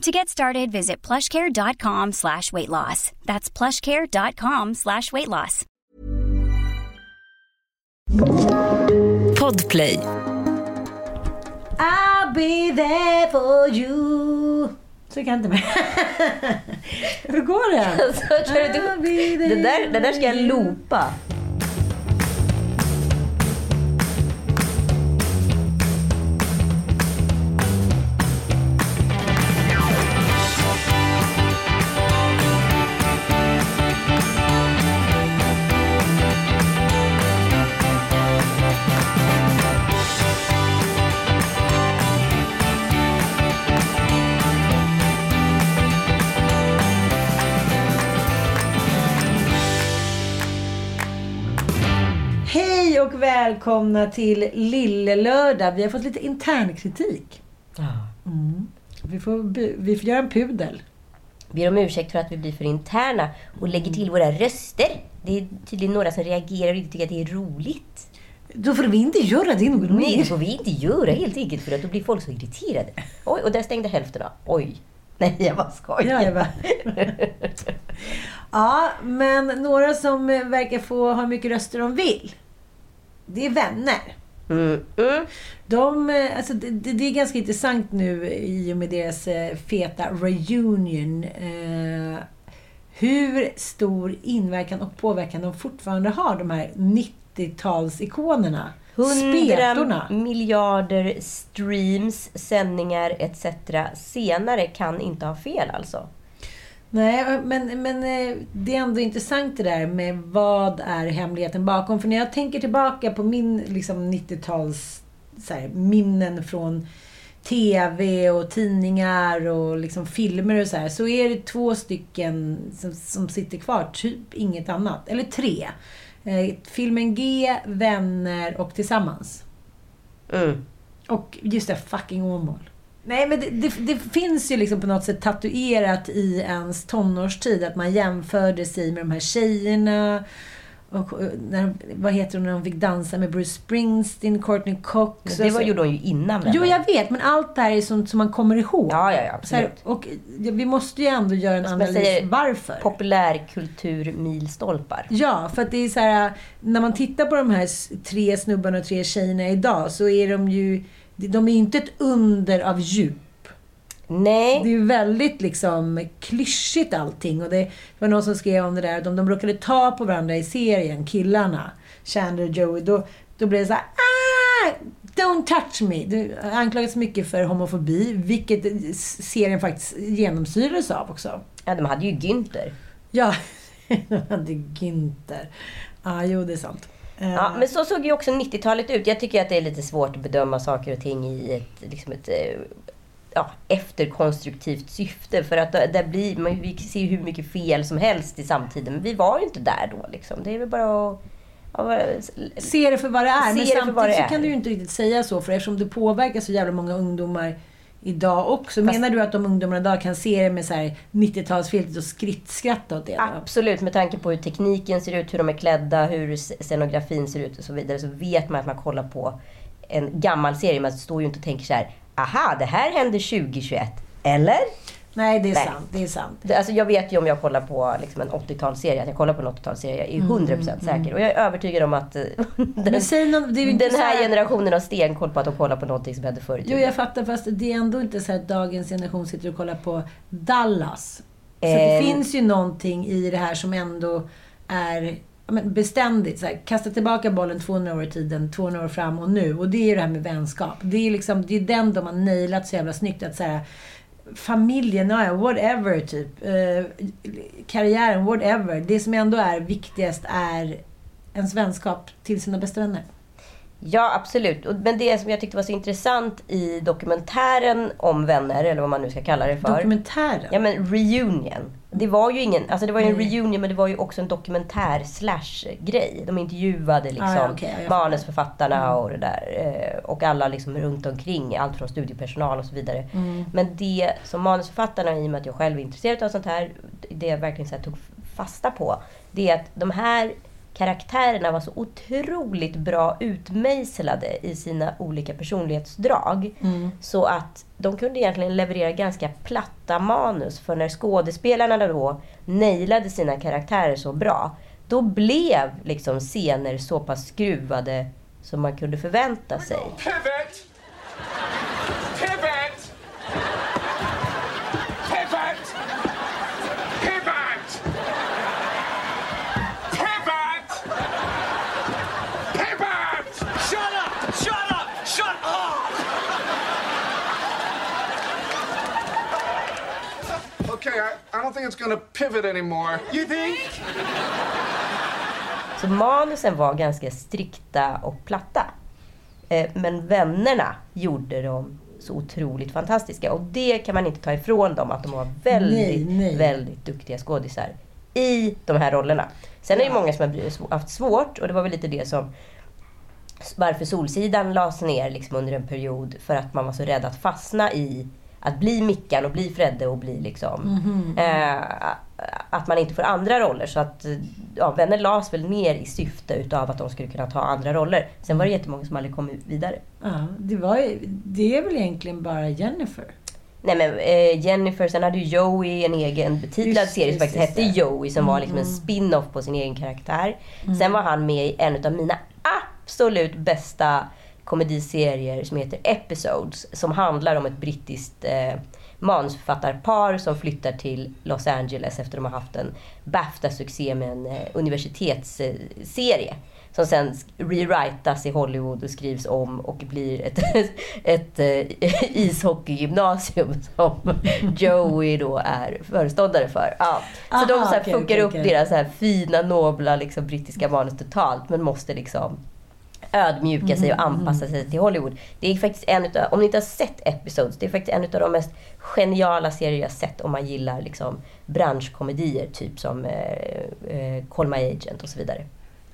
To get started, visit plushcare.com slash weight loss. That's plushcare.com slash weight loss. Podplay. I'll be there for you. Så kan jag inte med. Hur går den? Så kör du I'll be det, there där, det där ska jag for you. loopa. Hej och välkomna till Lille Lördag. Vi har fått lite internkritik. Mm. Vi, får, vi får göra en pudel. Ber om ursäkt för att vi blir för interna och lägger till våra röster. Det är tydligen några som reagerar och inte tycker att det är roligt. Då får vi inte göra det någon Nej, det mer. får vi inte göra helt enkelt för att då blir folk så irriterade. Oj, och där stängde hälften av. Oj. Nej, jag bara skojar. Ja, jag bara... ja, men några som verkar få ha mycket röster de vill. Det är vänner. Mm, mm. De, eh, alltså, det, det är ganska intressant nu i och med deras eh, feta reunion. Eh, hur stor inverkan och påverkan de fortfarande har, de här 90-talsikonerna. 100 Spetorna. miljarder streams, sändningar etc. senare kan inte ha fel alltså. Nej, men, men eh, det är ändå intressant det där med vad är hemligheten bakom. För när jag tänker tillbaka på min liksom, 90-tals så här, minnen från TV och tidningar och liksom filmer och så här. Så är det två stycken som, som sitter kvar. Typ inget annat. Eller tre. Eh, filmen G, Vänner och Tillsammans. Mm. Och just det, fucking Åmål. Nej, men det, det, det finns ju liksom på något sätt tatuerat i ens tonårstid att man jämförde sig med de här tjejerna. Och, eh, när, vad heter hon när de fick dansa med Bruce Springsteen, Courtney Cox. Men det var, så- gjorde hon ju innan Jo, jag vet. Men allt det här är sånt som man kommer ihåg. Ja, ja, ja, Så här, absolut. och vi måste ju ändå göra en analys säger, varför. Populärkultur milstolpar. Ja, för att det är så här, när man tittar på de här tre snubbarna och tre tjejerna idag så är de ju, de är inte ett under av djup. Nej. Det är väldigt liksom klyschigt allting. Och det var någon som skrev om det där, de, de råkade ta på varandra i serien, killarna. Chandler och Joey. Då, då blev det så här, ah, don't touch me. Det anklagas mycket för homofobi, vilket serien faktiskt genomsyrades av också. Ja, de hade ju Günther. Ja, de hade Günther. Ja, jo det är sant. Eh, Ja, men så såg ju också 90-talet ut. Jag tycker att det är lite svårt att bedöma saker och ting i ett, liksom ett eh, ja, efterkonstruktivt syfte. För att där blir man, vi ser hur mycket fel som helst i samtiden. Men vi var ju inte där då. Liksom. Det är väl bara att... Ja, Se det för vad det är. Men det samtidigt det så är. kan du ju inte riktigt säga så. För eftersom det påverkar så jävla många ungdomar idag också. Menar du att de ungdomarna idag kan se det med så här 90-talsfiltret och skrittskratta åt det? då? Absolut, med tanke på hur tekniken ser ut, hur de är klädda, hur scenografin ser ut och så vidare. Så vet man att man kollar på en gammal serie. Man står ju inte och tänker så här. Aha, det här hände 2021. Eller? Nej, det är Nej. sant. Det är sant. Alltså jag vet ju om jag kollar på liksom en 80-talsserie, att jag kollar på en 80-talsserie. Jag är 100% säker. Och jag är övertygad om att eh, den, någon, det är ju den här här, generationen har stenkoll på att de kollar på någonting som hände förr i Jo, tiden. jag fattar. Fast det är ändå inte så att dagens generation sitter och kollar på Dallas. Så Eh. det finns ju någonting i det här som ändå är men beständigt så här, kasta tillbaka bollen 200 år i tiden, 200 år fram och nu. Och det är det här med vänskap. Det är liksom, det är den de har nailat så jävla snyggt. Att så här, familjen, whatever typ. Eh, karriären, whatever. Det som ändå är viktigast är ens vänskap till sina bästa vänner. Ja, absolut. Men det som jag tyckte var så intressant i dokumentären om vänner, eller vad man nu ska kalla det för. Dokumentären. Ja men reunion. Det var ju ingen, alltså det var ju en Nej. reunion men det var ju också en dokumentär slash grej. De intervjuade liksom Ah, ja, okej, ja, jag fattar. manusförfattarna och det där. eh, Och alla liksom runt omkring, allt från studiepersonal och så vidare. Mm. Men det som manusförfattarna, i och med att jag själv är intresserad av sånt här, det jag verkligen så tog fasta på. Det är att de här karaktärerna var så otroligt bra utmejslade i sina olika personlighetsdrag. Så att de kunde egentligen leverera ganska platta manus. För när skådespelarna då nailade sina karaktärer så bra, då blev liksom scener så pass skruvade som man kunde förvänta sig. Pivot! Pivot! Pivot! Pivot! Pivot! Shut up! Shut up! Shut up! Okay, I, I don't think it's gonna pivot anymore. You think? Så manusen var ganska strikta och platta. Eh, Men vännerna gjorde dem så otroligt fantastiska. Och det kan man inte ta ifrån dem, att de var väldigt, Nej, nej. väldigt duktiga skådisar i de här rollerna. Sen är det många som har haft svårt, och det var väl lite det som varför Solsidan lades ner liksom under en period för att man var så rädd att fastna i att bli Mickan och bli Fredde och bli liksom... Mhm. Eh, att man inte får andra roller. Så att ja, Vänner lades väl ner i syfte utav att de skulle kunna ta andra roller. Sen var det jättemånga som aldrig kom vidare. Ja, det, var, det är väl egentligen bara Jennifer. Nej men eh, Jennifer, sen hade ju Joey en egen betitlad Just, serie som just, faktiskt hette. Joey som var liksom en spin-off på sin egen karaktär. Sen var han med i en av mina absolut bästa komediserier som heter Episodes. Som handlar om ett brittiskt eh, manusförfattarpar som flyttar till Los Angeles efter att de har haft en Bafta-succé med en eh, universitetsserie. Som sen rewritas i Hollywood och skrivs om och blir ett, ett eh, ishockeygymnasium som Joey då är föreståndare för. Ja. Så de Aha, så här okej, fuckar okej, upp okej. deras så här fina, nobla liksom, brittiska manus totalt men måste liksom ödmjuka sig och anpassa sig till Hollywood. Det är faktiskt en utav, om ni inte har sett Episodes, det är faktiskt en av de mest geniala serier jag sett om man gillar liksom branschkomedier, typ som eh, eh, Call My Agent och så vidare.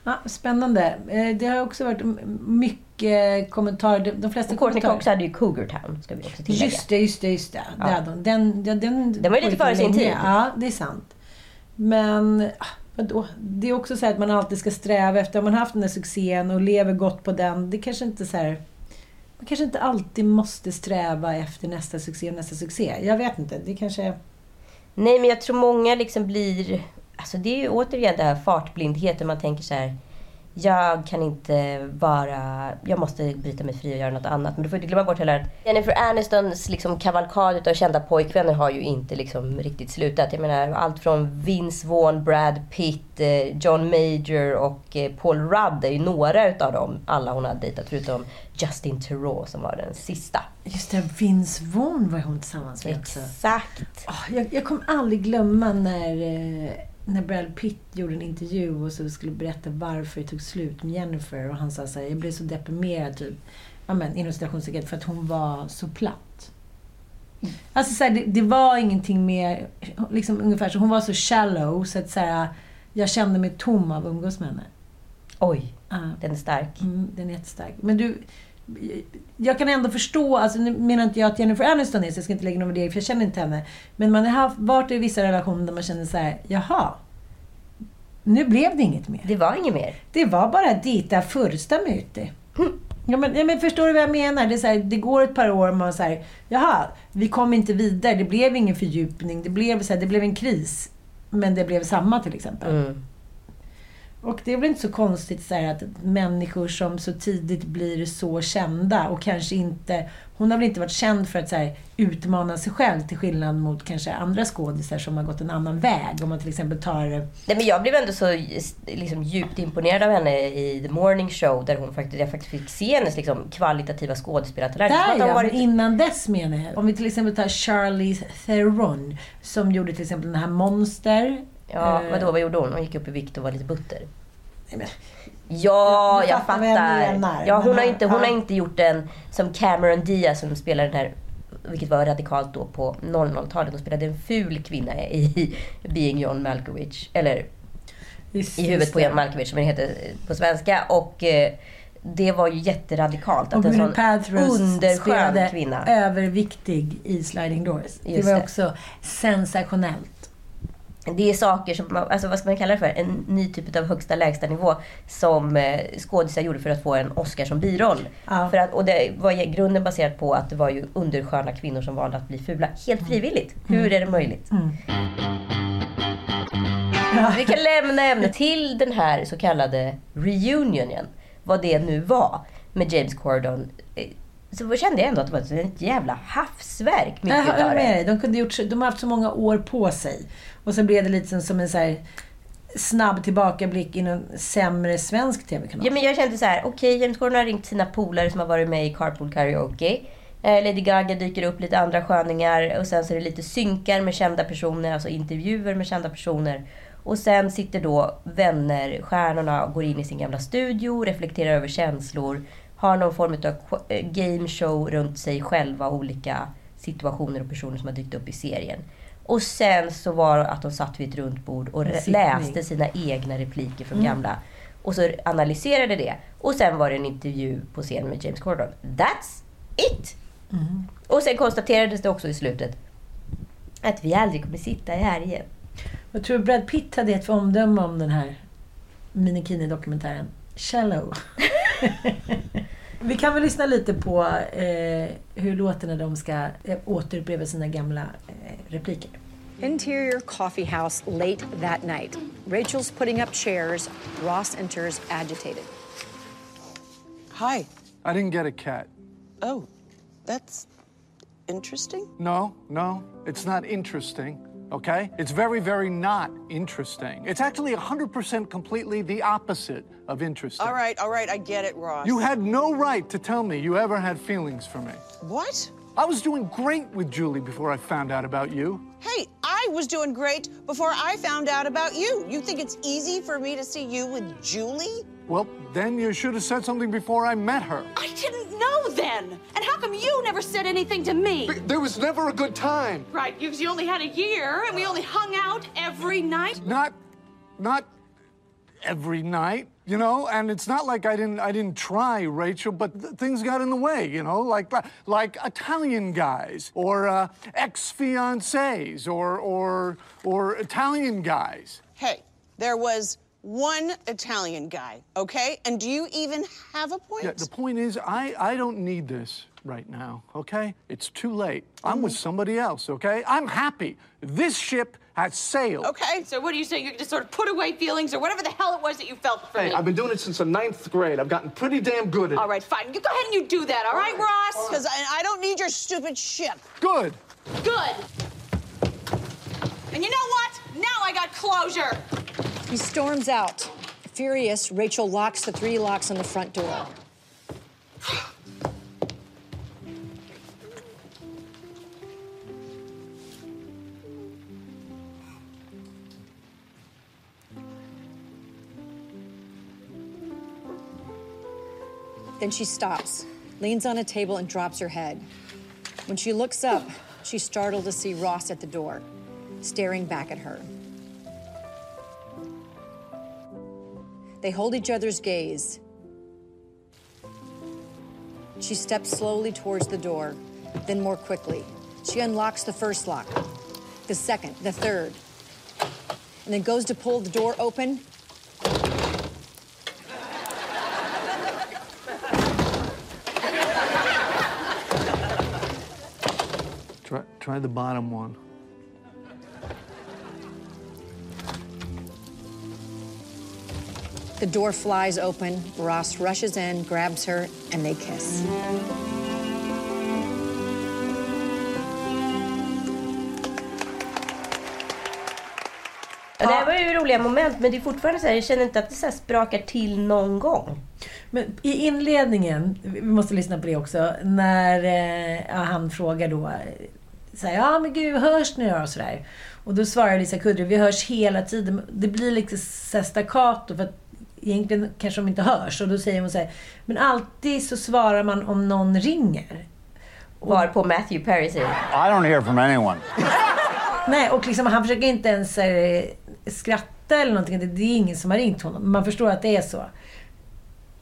Ja, spännande. Eh, Det har också varit mycket kommentarer. De- flesta Och Courtney kommentarer. Cox hade ju Cougar Town, ska vi också tillägga. Just det, just det, just det. Ja. Den, den, den, Den var ju lite före sin tid. Ja, det är sant. Men ah, vadå? det är också så här att man alltid ska sträva efter, om man har haft den där succén och lever gott på den. Det kanske inte så här, man kanske inte alltid måste sträva efter nästa succé och nästa succé. Jag vet inte. Det kanske... Nej, men jag tror många liksom blir... Alltså det är ju återigen det här fartblindheten. Man tänker så här... Jag kan inte vara... Jag måste bryta mig fri och göra något annat. Men du får inte glömma bort heller att Jennifer Anistons liksom kavalkad utav kända pojkvänner har ju inte liksom riktigt slutat. Jag menar allt från Vince Vaughn, Brad Pitt, eh, John Major och eh, Paul Rudd är ju några utav dem. Alla hon har dejtat förutom Justin Theroux som var den sista. Just det, Vince Vaughn var hon tillsammans med också. Exakt. Jag, jag kommer aldrig glömma när, eh, när Brad Pitt gjorde en intervju och så skulle berätta varför det tog slut med Jennifer. Och han sa så här, jag blev så deprimerad typ, ja men inom citationstecken, för att hon var så platt. Alltså så här, det, det var ingenting mer, liksom ungefär så, hon var så shallow så att så här, jag kände mig tom av att umgås med henne. Oj, Ja. den är stark. Mm, den är jättestark. Men du, jag kan ändå förstå, alltså nu menar inte jag att Jennifer Aniston är så jag ska inte lägga någon värdering för jag känner inte henne. Men man har haft, varit i vissa relationer där man känner så här, jaha, nu blev det inget mer. Det var inget mer. Det var bara dita första möte. Ja men, ja, men förstår du vad jag menar? Det, är så här, det går ett par år och man säger jaha, vi kom inte vidare, det blev ingen fördjupning, det blev, så här, det blev en kris. Men det blev samma till exempel. Mm. Och det är väl inte så konstigt så här, att människor som så tidigt blir så kända och kanske inte... Hon har väl inte varit känd för att så här, utmana sig själv till skillnad mot kanske andra skådisar som har gått en annan väg. Om man till exempel tar... Nej, men jag blev ändå så liksom, djupt imponerad av henne i The Morning Show där hon faktiskt, jag faktiskt fick se hennes liksom, kvalitativa skådespelartalang. Där ja, varit- innan dess menar jag. Om vi till exempel tar Charlize Theron som gjorde till exempel den här Monster. Ja, Eh, vadå, vad gjorde hon? Hon gick upp i vikt och var lite butter. nej, men- Ja, du jag fattar jag menar. Ja, hon, Men, har inte, hon ja. har inte gjort en som Cameron Diaz som spelar den här, vilket var radikalt då på 00-talet. Hon spelade en ful kvinna i Being John Malkovich. Eller Just- i huvudet just på. John Malkovich som den heter på svenska. Och eh, det var ju jätteradikalt. Och Att en Gwyneth sån underskön spelade kvinna. överviktig i Sliding Doors. det Just var det. också sensationellt. Det är saker som, man- alltså vad ska man kalla det för? En ny typ av högsta lägsta nivå som eh, skådisar gjorde för att få en Oscar som biroll. Ja. För att, och det var grunden baserat på att det var ju undersköna kvinnor som valde att bli fula. Helt frivilligt. Hur är det möjligt? Vi kan lämna ämnet till den här så kallade reunionen. Vad det nu var med James Corden. Eh, Så kände jag ändå att det var ett jävla havsverk. Jag Mycket med det. dig. De, kunde gjort, de har haft så många år på sig. Och sen blev det lite som, som en så här snabb tillbakablick i någon sämre svensk TV-kanal. Ja, men jag kände så här, okej, James Corden har ringt sina polare som har varit med i Carpool Karaoke. Eh, Lady Gaga dyker upp, lite andra sköningar och sen så är det lite synkar med kända personer, alltså intervjuer med kända personer. Och sen sitter då vänner, stjärnorna, och går in i sin gamla studio, reflekterar över känslor, har någon form av eh, game show runt sig själva, olika situationer och personer som har dykt upp i serien. Och sen så var det att de satt vid ett runt bord och läste sina egna repliker från gamla. Och så analyserade det. Och sen var det en intervju på scen med James Corden. That's it! Och sen konstaterades det också i slutet att vi aldrig kommer sitta här igen. Vad tror Brad Pitt hade gett för omdöme om den här Minikini-dokumentären? Shallow. Vi kan väl lyssna lite på eh, hur låter när de ska eh, återuppleva sina gamla eh, repliker. Interior coffee house late that night. Rachel's putting up chairs. Ross enters agitated. Hi. I didn't get a cat. Oh, that's interesting. No, no, it's not interesting. Okay? It's very, very not interesting. It's actually 100% completely the opposite of interesting. All right, all right, I get it, Ross. You had no right to tell me you ever had feelings for me. What? I was doing great with Julie before I found out about you. Hey, I was doing great before I found out about you. You think it's easy for me to see you with Julie? Well, then you should have said something before I met her. I didn't know then. And how come you never said anything to me? There was never a good time. Right, because you only had a year and we only hung out every night. Not, not every night, you know. And it's not like I didn't, I didn't try, Rachel. But th- things got in the way, you know, like, like Italian guys or uh, ex-fiancés or, or, or Italian guys. Hey, there was one Italian guy, okay? And do you even have a point? Yeah, the point is, I, I don't need this right now, okay? It's too late. I'm with somebody else, okay? I'm happy. This ship has sailed. okay. So what do you say? You just sort of put away feelings or whatever the hell it was that you felt for Hey, me. I've been doing it since the ninth grade. I've gotten pretty damn good at All it. right, fine. You go ahead and you do that, all right, Ross? Because I, I don't need your stupid ship. Good. Good. And you know what? Now I got closure. He storms out. Furious, Rachel locks the three locks on the front door. Then she stops, leans on a table, and drops her head. When she looks up, she's startled to see Ross at the door, staring back at her. They hold each other's gaze. She steps slowly towards the door, then more quickly. She unlocks the first lock, the second, the third, and then goes to pull the door open. Try, the bottom one. The door flies open. Ross rushes in, grabs her, and they kiss. Ja, det var ju roliga moment, men det är fortfarande så här, jag känner inte att det så sprakar till någon gång. Men i inledningen, vi måste lyssna på det också, när eh, han frågar då så här, ja men gud, hörs ni då? Och, så där. och då svarar Lisa Kudrow, vi hörs hela tiden. Det blir lite staccato för att egentligen kanske de inte hörs. Och då säger hon så här, men alltid så svarar man om någon ringer. Var på Matthew Perry säger I don't hear from anyone. Nej, och liksom, han försöker inte ens eh, skratta eller någonting. Det, det är ingen som har ringt honom. Man förstår att det är så.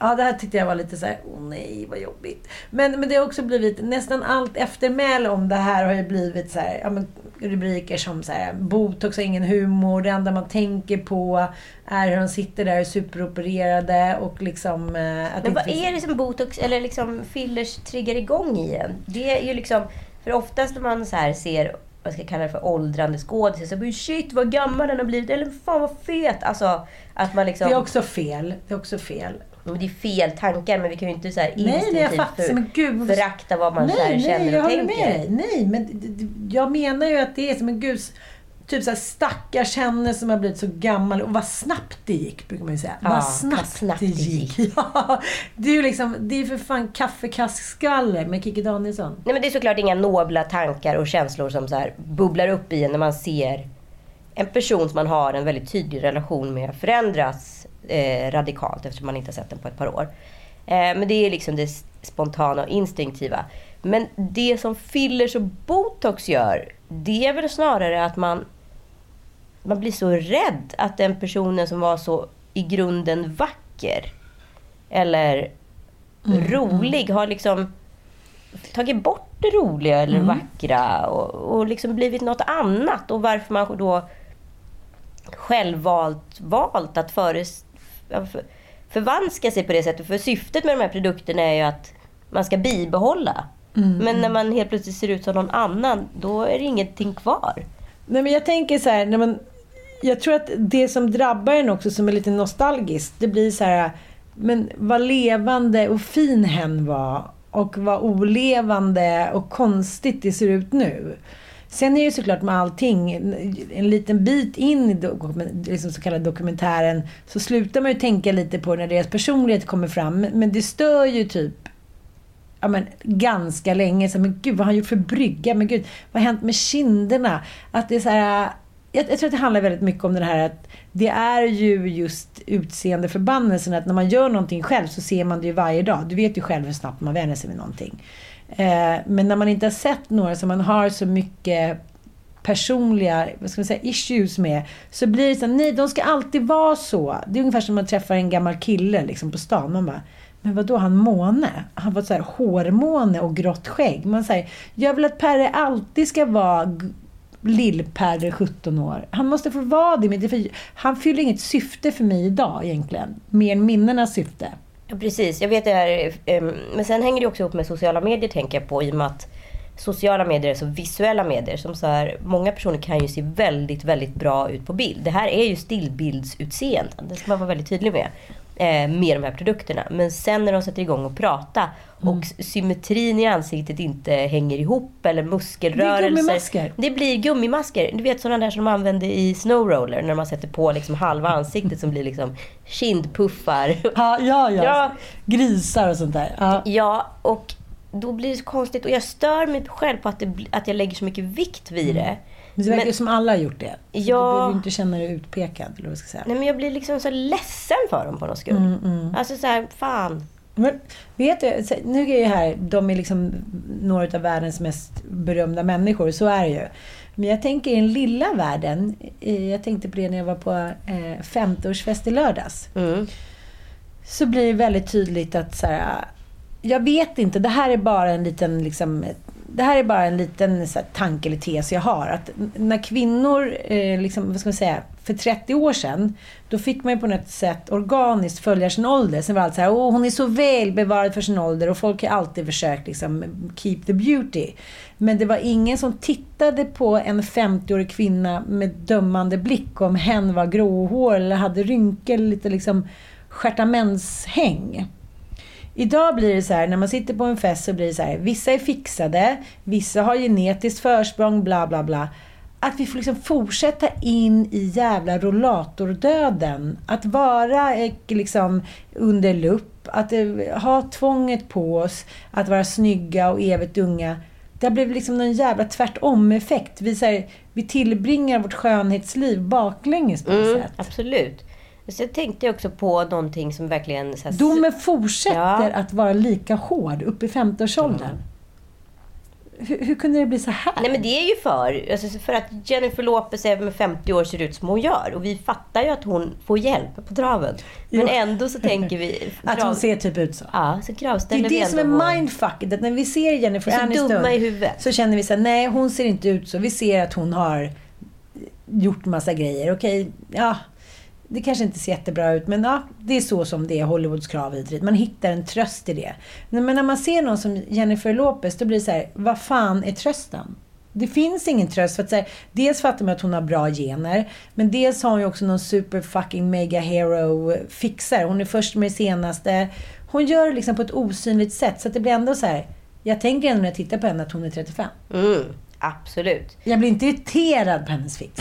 Ja, det här tyckte jag var lite så här, åh nej, vad jobbigt. Men, men det har också blivit, nästan allt eftermäle om det här har ju blivit så här, ja, men, rubriker som så här, botox har ingen humor, det enda man tänker på är hur de sitter där superopererade och liksom... Eh, Men vad är det som botox eller liksom fillers triggar igång i en? Det är ju liksom... För oftast när man så här ser, vad ska jag kalla det för, åldrande skådisar så blir shit vad gammal den har blivit, eller fan vad fet! Alltså att man liksom... Det är också fel. Det är också fel. Men det är fel tankar, men vi kan ju inte så här Nej, nej, jag. Men gud, förakta vad man så här nej, känner nej, jag och håller tänker. med dig. Nej, men jag menar ju att det är som en gud... Typ såhär stackars henne som har blivit så gammal. Och vad snabbt det gick, brukar man ju säga. Ja, vad vad snabbt, snabbt det gick. Ja, det är ju liksom, det är för fan kaffekaskskalle med Kikki Danielsson. Nej men det är såklart inga nobla tankar och känslor som så här bubblar upp i en när man ser en person som man har en väldigt tydlig relation med förändras eh, radikalt eftersom man inte har sett den på ett par år. Eh, men det är liksom det spontana och instinktiva. Men det som fillers och botox gör, det är väl snarare att man, man blir så rädd att den personen som var så i grunden vacker eller rolig har liksom tagit bort det roliga eller vackra och, och liksom blivit något annat. Och varför man då självvalt valt att föres, ja, för, förvanska sig på det sättet. För syftet med de här produkterna är ju att man ska bibehålla. Men när man helt plötsligt ser ut som någon annan, då är det ingenting kvar. Nej, men jag tänker så här, när man, jag tror att det som drabbar en också som är lite nostalgiskt, det blir så här, men vad levande och fin hen var och vad olevande och konstigt det ser ut nu. Sen är det såklart med allting, en liten bit in i liksom så kallade dokumentären så slutar man ju tänka lite på när deras personlighet kommer fram. Men- Men det stör ju typ ja, men, ganska länge. Så, men gud, vad har han gjort för brygga? Men gud, vad har hänt med kinderna? Att det är så här, jag, jag tror att det handlar väldigt mycket om det här att det är ju just utseendeförbannelsen. Att när man gör någonting själv så ser man det ju varje dag. Du vet ju själv hur snabbt man vänjer sig vid någonting. Eh, men när man inte har sett några som man har så mycket personliga vad ska man säga, issues med. Så blir det så nej de ska alltid vara så. Det är ungefär som man träffar en gammal kille liksom, på stan. Man bara, men vadå, han måne? Han var så här hårmåne och grått skägg. Man säger, jag vill att Perre alltid ska vara lill-Perre 17 år. Han måste få vara det. Men det för, han fyller inget syfte för mig idag egentligen. Mer än minnenas syfte. Precis. Jag vet det här. Ehm, men sen hänger det också ihop med sociala medier tänker jag på i och med att sociala medier är så visuella medier. Som så här, många personer kan ju se väldigt, väldigt bra ut på bild. Det här är ju stillbildsutseende, Det ska man vara väldigt tydlig med eh, Med de här produkterna. Men sen när de sätter igång och prata och symmetrin i ansiktet inte hänger ihop eller muskelrörelser. gummimasker. Det blir gummimasker. Du vet sådana där som de använder i snowroller. När man sätter på liksom halva ansiktet som blir liksom kindpuffar. Ja, ja, ja. Ja. Grisar och sånt där. Ja. Ja, och då blir det så konstigt. Och jag stör mig själv på att, det, att jag lägger så mycket vikt vid det. Men det verkar Men- som alla har gjort det. Ja. Du behöver inte känna dig utpekad, eller vad ska säga. Nej, men jag blir liksom så ledsen för dem på något skull. Mm, Alltså så här, fan. Men vet du, nu är ju här, de är liksom några av världens mest berömda människor, så är det ju. Men jag tänker i den lilla världen, jag tänkte på det när jag var på eh, 50-årsfest i lördags. Mm. Så blir det väldigt tydligt att så här, jag vet inte, det här är bara en liten liksom, det här är bara en liten så här, tanke eller tes jag har. Att när kvinnor, eh, liksom, vad ska man säga, för 30 år sedan, då fick man ju på något sätt organiskt följa sin ålder. Sen var allt så här, åh hon är så väl bevarad för sin ålder och folk har alltid försökt liksom keep the beauty. Men det var ingen som tittade på en 50-årig kvinna med dömande blick om hen var gråhår eller hade rynkor, lite liksom stjärtamentshäng. Idag blir det så här, när man sitter på en fest så blir det så här, vissa är fixade, vissa har genetiskt försprång, bla bla bla. Att vi får liksom fortsätta in i jävla rollatordöden. Att vara eh, liksom under lupp, att eh, ha tvånget på oss, att vara snygga och evigt unga. Det har blivit liksom en jävla tvärtom-effekt. Vi, så här, vi tillbringar vårt skönhetsliv baklänges på något Mm, sätt. absolut. Så jag tänkte också på någonting som verkligen... Så här, Domen fortsätter Ja. att vara lika hård upp i 50-årsåldern. Hur, hur kunde det bli så här? Nej men det är ju för, alltså för att Jennifer Lopez även med 50 år ser ut som hon gör. Och vi fattar ju att hon får hjälp på traven. Men Jo. ändå så tänker vi... Att hon ser typ ut så. Ja, så Det kravställer är vi det som ändå vår- är mindfucket. Att när vi ser Jennifer är så Aniston dumma i huvudet. så känner vi så här, nej hon ser inte ut så. Vi ser att hon har gjort massa grejer. Okej, ja. Det kanske inte ser jättebra ut, men ja, det är så som det är Hollywoods krav hit. Man hittar en tröst i det. Men när man ser någon som Jennifer Lopez, då blir det så här, vad fan är trösten? Det finns ingen tröst. För att så här, dels fattar man att hon har bra gener, men dels har hon ju också någon super fucking mega hero fixar. Hon är först med det senaste. Hon gör det liksom på ett osynligt sätt, så att det blir ändå så här. Jag tänker ändå när jag tittar på henne att hon är 35. Mm, absolut. Jag blir inte irriterad på hennes fix.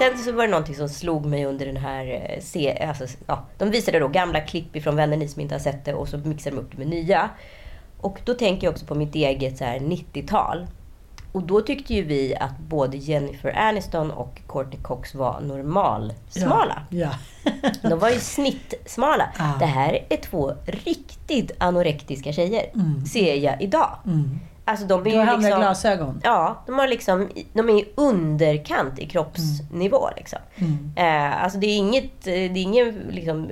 Sen så var det någonting som slog mig under den här... eh, Se, alltså, ja, de visade då gamla klipp ifrån vänner, ni som inte har sett det, och så mixade de upp det med nya. Och då tänker jag också på mitt eget så här, 90-tal. Och då tyckte ju vi att både Jennifer Aniston och Courtney Cox var normalsmala. Ja. De var ju snittsmala. Ja. Det här är två riktigt anorektiska tjejer, ser jag idag. Alltså de är Du ju har andra liksom... glasögon. Ja, de, har liksom, de är i underkant i kroppsnivå. Liksom. Eh, alltså det är, inget, det är ingen liksom,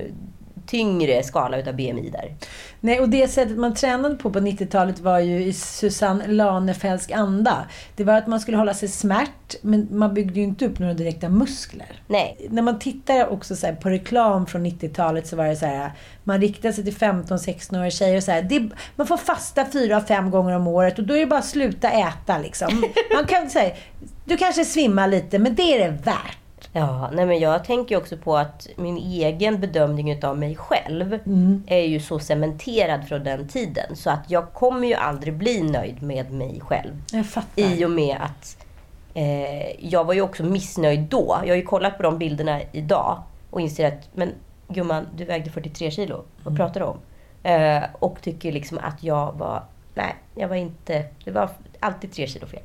tyngre skala utav BMI där. Nej, och det sättet man tränade på på 90-talet var ju i Susanne Lanefeldsk anda. Det var att man skulle hålla sig smärt, men man byggde ju inte upp några direkta muskler. Nej. När man tittar också på reklam från 90-talet så var det så här, man riktade sig till 15-16-åriga tjejer och så här, det, man får fasta fyra, fem gånger om året och då är det bara att sluta äta liksom. Man kan säga, du kanske svimmar lite, men det är det värt. Ja, nej men jag tänker också på att min egen bedömning utav mig själv är ju så cementerad från den tiden. Så att jag kommer ju aldrig bli nöjd med mig själv. Jag fattar. I och med att eh, jag var ju också missnöjd då. Jag har ju kollat på de bilderna idag och inser att, men gumman, du vägde 43 kilo. Vad pratar du om? Eh, och tycker liksom att jag var, nej, jag var inte, det var alltid 3 kilo fel.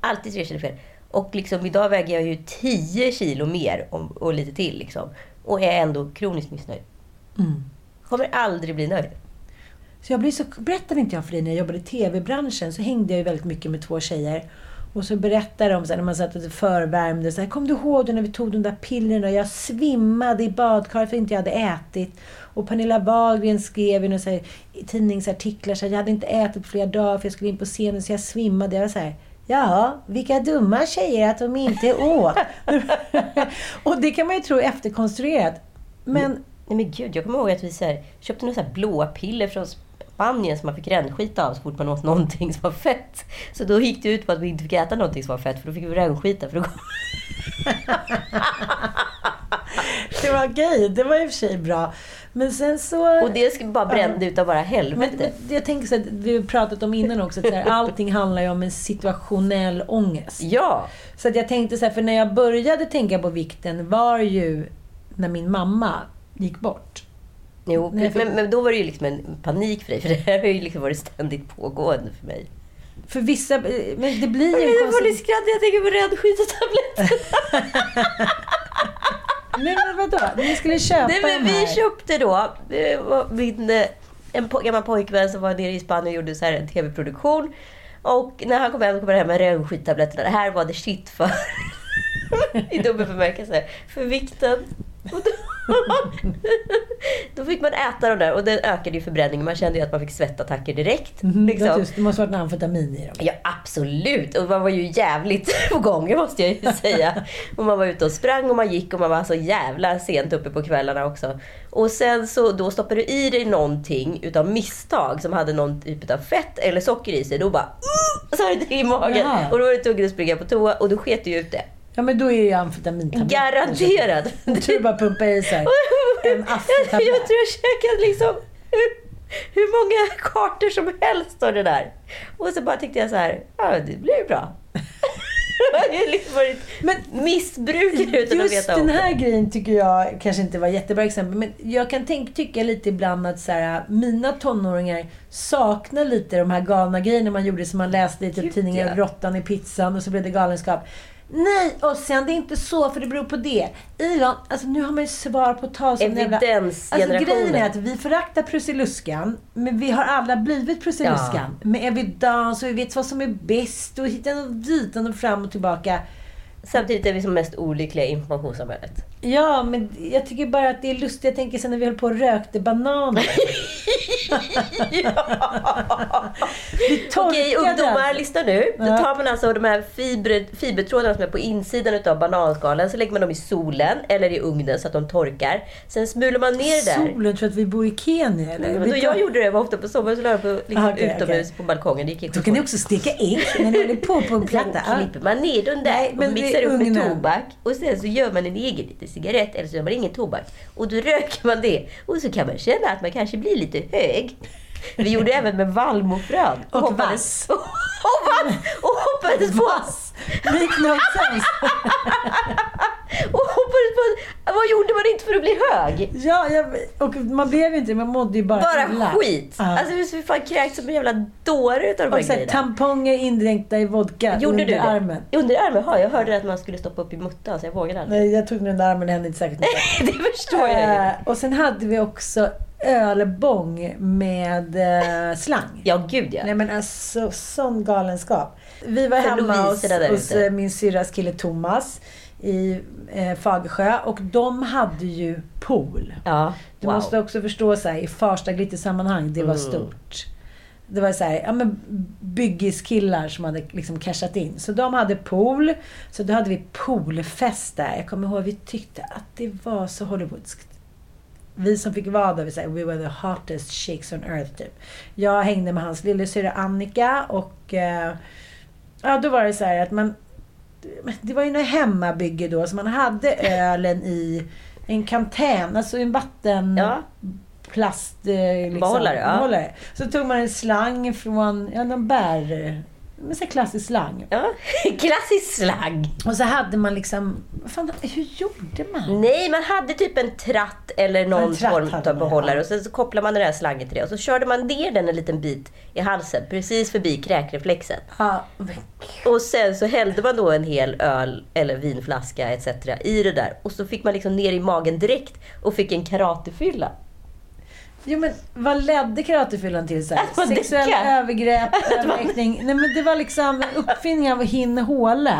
Alltid 3 kilo fel. Och liksom idag väger jag ju 10 kilo mer och, och lite till liksom. Och är ändå kroniskt missnöjd. Kommer aldrig bli nöjd. Så jag blir så, berättade inte jag för dig när jag jobbade i TV-branschen så hängde jag ju väldigt mycket med två tjejer. Och så berättade de så här, när man satt och förvärmde. Så här, Kom du ihåg när vi tog de där pillerna? Jag svimmade i badkaret för att inte jag hade ätit. Och Pernilla Wahlgren skrev så här, i tidningsartiklar så här, jag hade inte ätit på flera dagar för jag skulle in på scenen så jag svimmade. Jag var så här, Ja, vilka dumma tjejer att de inte åt. och det kan man ju tro är efterkonstruerat. Men Nej men gud, jag kommer ihåg att vi så här, köpte några blåa piller från Spanien som man fick rännskita av så fort man åt någonting som var fett. Så då gick det ut på att vi inte fick äta någonting som var fett för då fick vi rännskita för då det var okej. Det var i och för sig bra. Men sen så... Och det skulle bara brände utav bara Men, helvete. men jag tänker så att vi har pratat om innan också, att så här, allting handlar ju om en situationell ångest. Ja! Så att jag tänkte så här, för när jag började tänka på vikten var ju när min mamma gick bort. Jo, men, men då var det ju liksom en panik för dig för det här har ju liksom varit ständigt pågående för mig. För vissa... eh, Men det blir ju en konstig... det skratt jag tänker på räddskyddstabletter. Nej men vadå? Ni skulle köpa Nej men vi köpte då, var min, eh, en po- gammal pojkvän som var nere i Spanien och gjorde så här en tv-produktion. Och när han kom hem, kom han hem med rännskittabletterna. Det här var det shit för, i dubbel bemärkelse, för vikten. Och då, då fick man äta de där och den ökade ju förbränningen. Man kände ju att man fick svettattacker direkt. Var Liksom. just, det måste varit en amfetamin i dem. Ja, absolut. Och man var ju jävligt på gången måste jag ju säga. Och man var ute och sprang och man gick och man var så jävla sent uppe på kvällarna också. Och sen så då stoppade du i dig någonting utav misstag som hade någon typ av fett eller socker i sig. Då bara uh, så det i magen. Jaha. Och då var du tvungen att springa på toa och då sket du ju ut det. Ja, men då är det amfetamintabletter. Garanterad. Du tror bara pumpa i sig en aftertablett. jag tror jag käkade liksom hur, många kartor som helst står det där. Och så bara tyckte jag så här, ja det blir bra. jag har liksom varit Men missbrukare utan att Just veta om den här grejen tycker jag kanske inte var jättebra exempel. Men jag kan tänk, tycka lite ibland att så här, mina tonåringar saknar lite de här galna grejerna man gjorde som man läste i typ tidningen ja. Råttan i pizzan och så blev det galenskap. Nej, och sen det är inte så för det beror på det. Elon, alltså nu har man ju svar på tal som en jävla- Alltså Evidensgenerationen. grejen är att vi föraktar Prussiluskan, men vi har alla blivit Prussiluskan. Med evidens och vi vet vad som är bäst och hitan och ditan och fram och tillbaka. Samtidigt är vi som mest olyckliga i informationssamhället. Ja, men jag tycker bara att det är lustigt. Jag tänker sen när vi höll på och rökte bananer. torkade Okej ungdomar, alltså. lyssna nu. Då Ja. tar man alltså de här fiber, fibertrådarna som är på insidan utav bananskalen, så lägger man dem i solen eller i ugnen så att de torkar. Sen smular man ner det där. Solen, tror att vi bor i Kenya eller? Men då jag gjorde det, jag var ofta på sommaren så la jag på liksom okej, utomhus okej. på balkongen. Det gick Då kan ni också steka ägg när ni håller på på en platta. Sen klipper man ner den där Nej, men och mixar upp med ugnen. tobak. Och sen så gör man en egen liten cigarett eller så gör man ingen tobak. Och då röker man det. Och så kan man känna att man kanske blir lite hög. Vi gjorde även med vallmofrön. Och hoppades, vass. Och, vass. Och hoppades på... Vass! Make no sense. Och hoppades på... Vad gjorde man inte för att bli hög? Ja, jag, och man blev ju inte man mådde ju bara Bara illa. skit. Ja. Alltså vi fan kräkts som en jävla dåre utav de och här, grejerna. tamponger indränkta i vodka Gjorde under du det? armen. Under armen? Ja, jag hörde att man skulle stoppa upp i muttan så jag vågade aldrig. Nej, jag tog den under armen, det hände inte särskilt mycket. det förstår jag ju. Eh, och sen hade vi också ölbång med eh, slang. Ja, gud ja. Nej men alltså, sån galenskap. Vi var För hemma hos, Lovisa där hos ute. eh, min syrras kille Thomas i eh, Fagersjö och de hade ju pool. Ja, Du wow. måste också förstå så här, i Farsta glittersammanhang, det var Mm. stort. Det var så här, ja men byggiskillar som hade liksom cashat in. Så de hade pool. Så då hade vi poolfest där. Jag kommer ihåg, vi tyckte att det var så hollywoodskt. Vi som fick vara där, vi sa, we were the hottest chicks on earth typ. Jag hängde med hans lillasyrra Annika och eh, ja, då var det så här att man det var ju något hemmabygge då, så man hade ölen i en kantän, alltså en vatten... Ja. Plast... eh, Liksom, Behållare, ja. Så tog man en slang från, ja, någon bär... Men så här klassisk slang. Ja, klassisk slang. Och så hade man liksom... Fan, hur gjorde man? Nej, man hade typ en tratt eller någon tratt form av behållare och sen så kopplade man den där slangen till det och så körde man ner den en liten bit i halsen precis förbi kräkreflexen. Ja, Och sen så hällde man då en hel öl eller vinflaska etc. i det där och så fick man liksom ner i magen direkt och fick en karatefylla. Jo men vad ledde karatefyllan till? Så här? Sexuella övergrepp, överräkning. Nej men det var liksom uppfinningen av Hin Håle.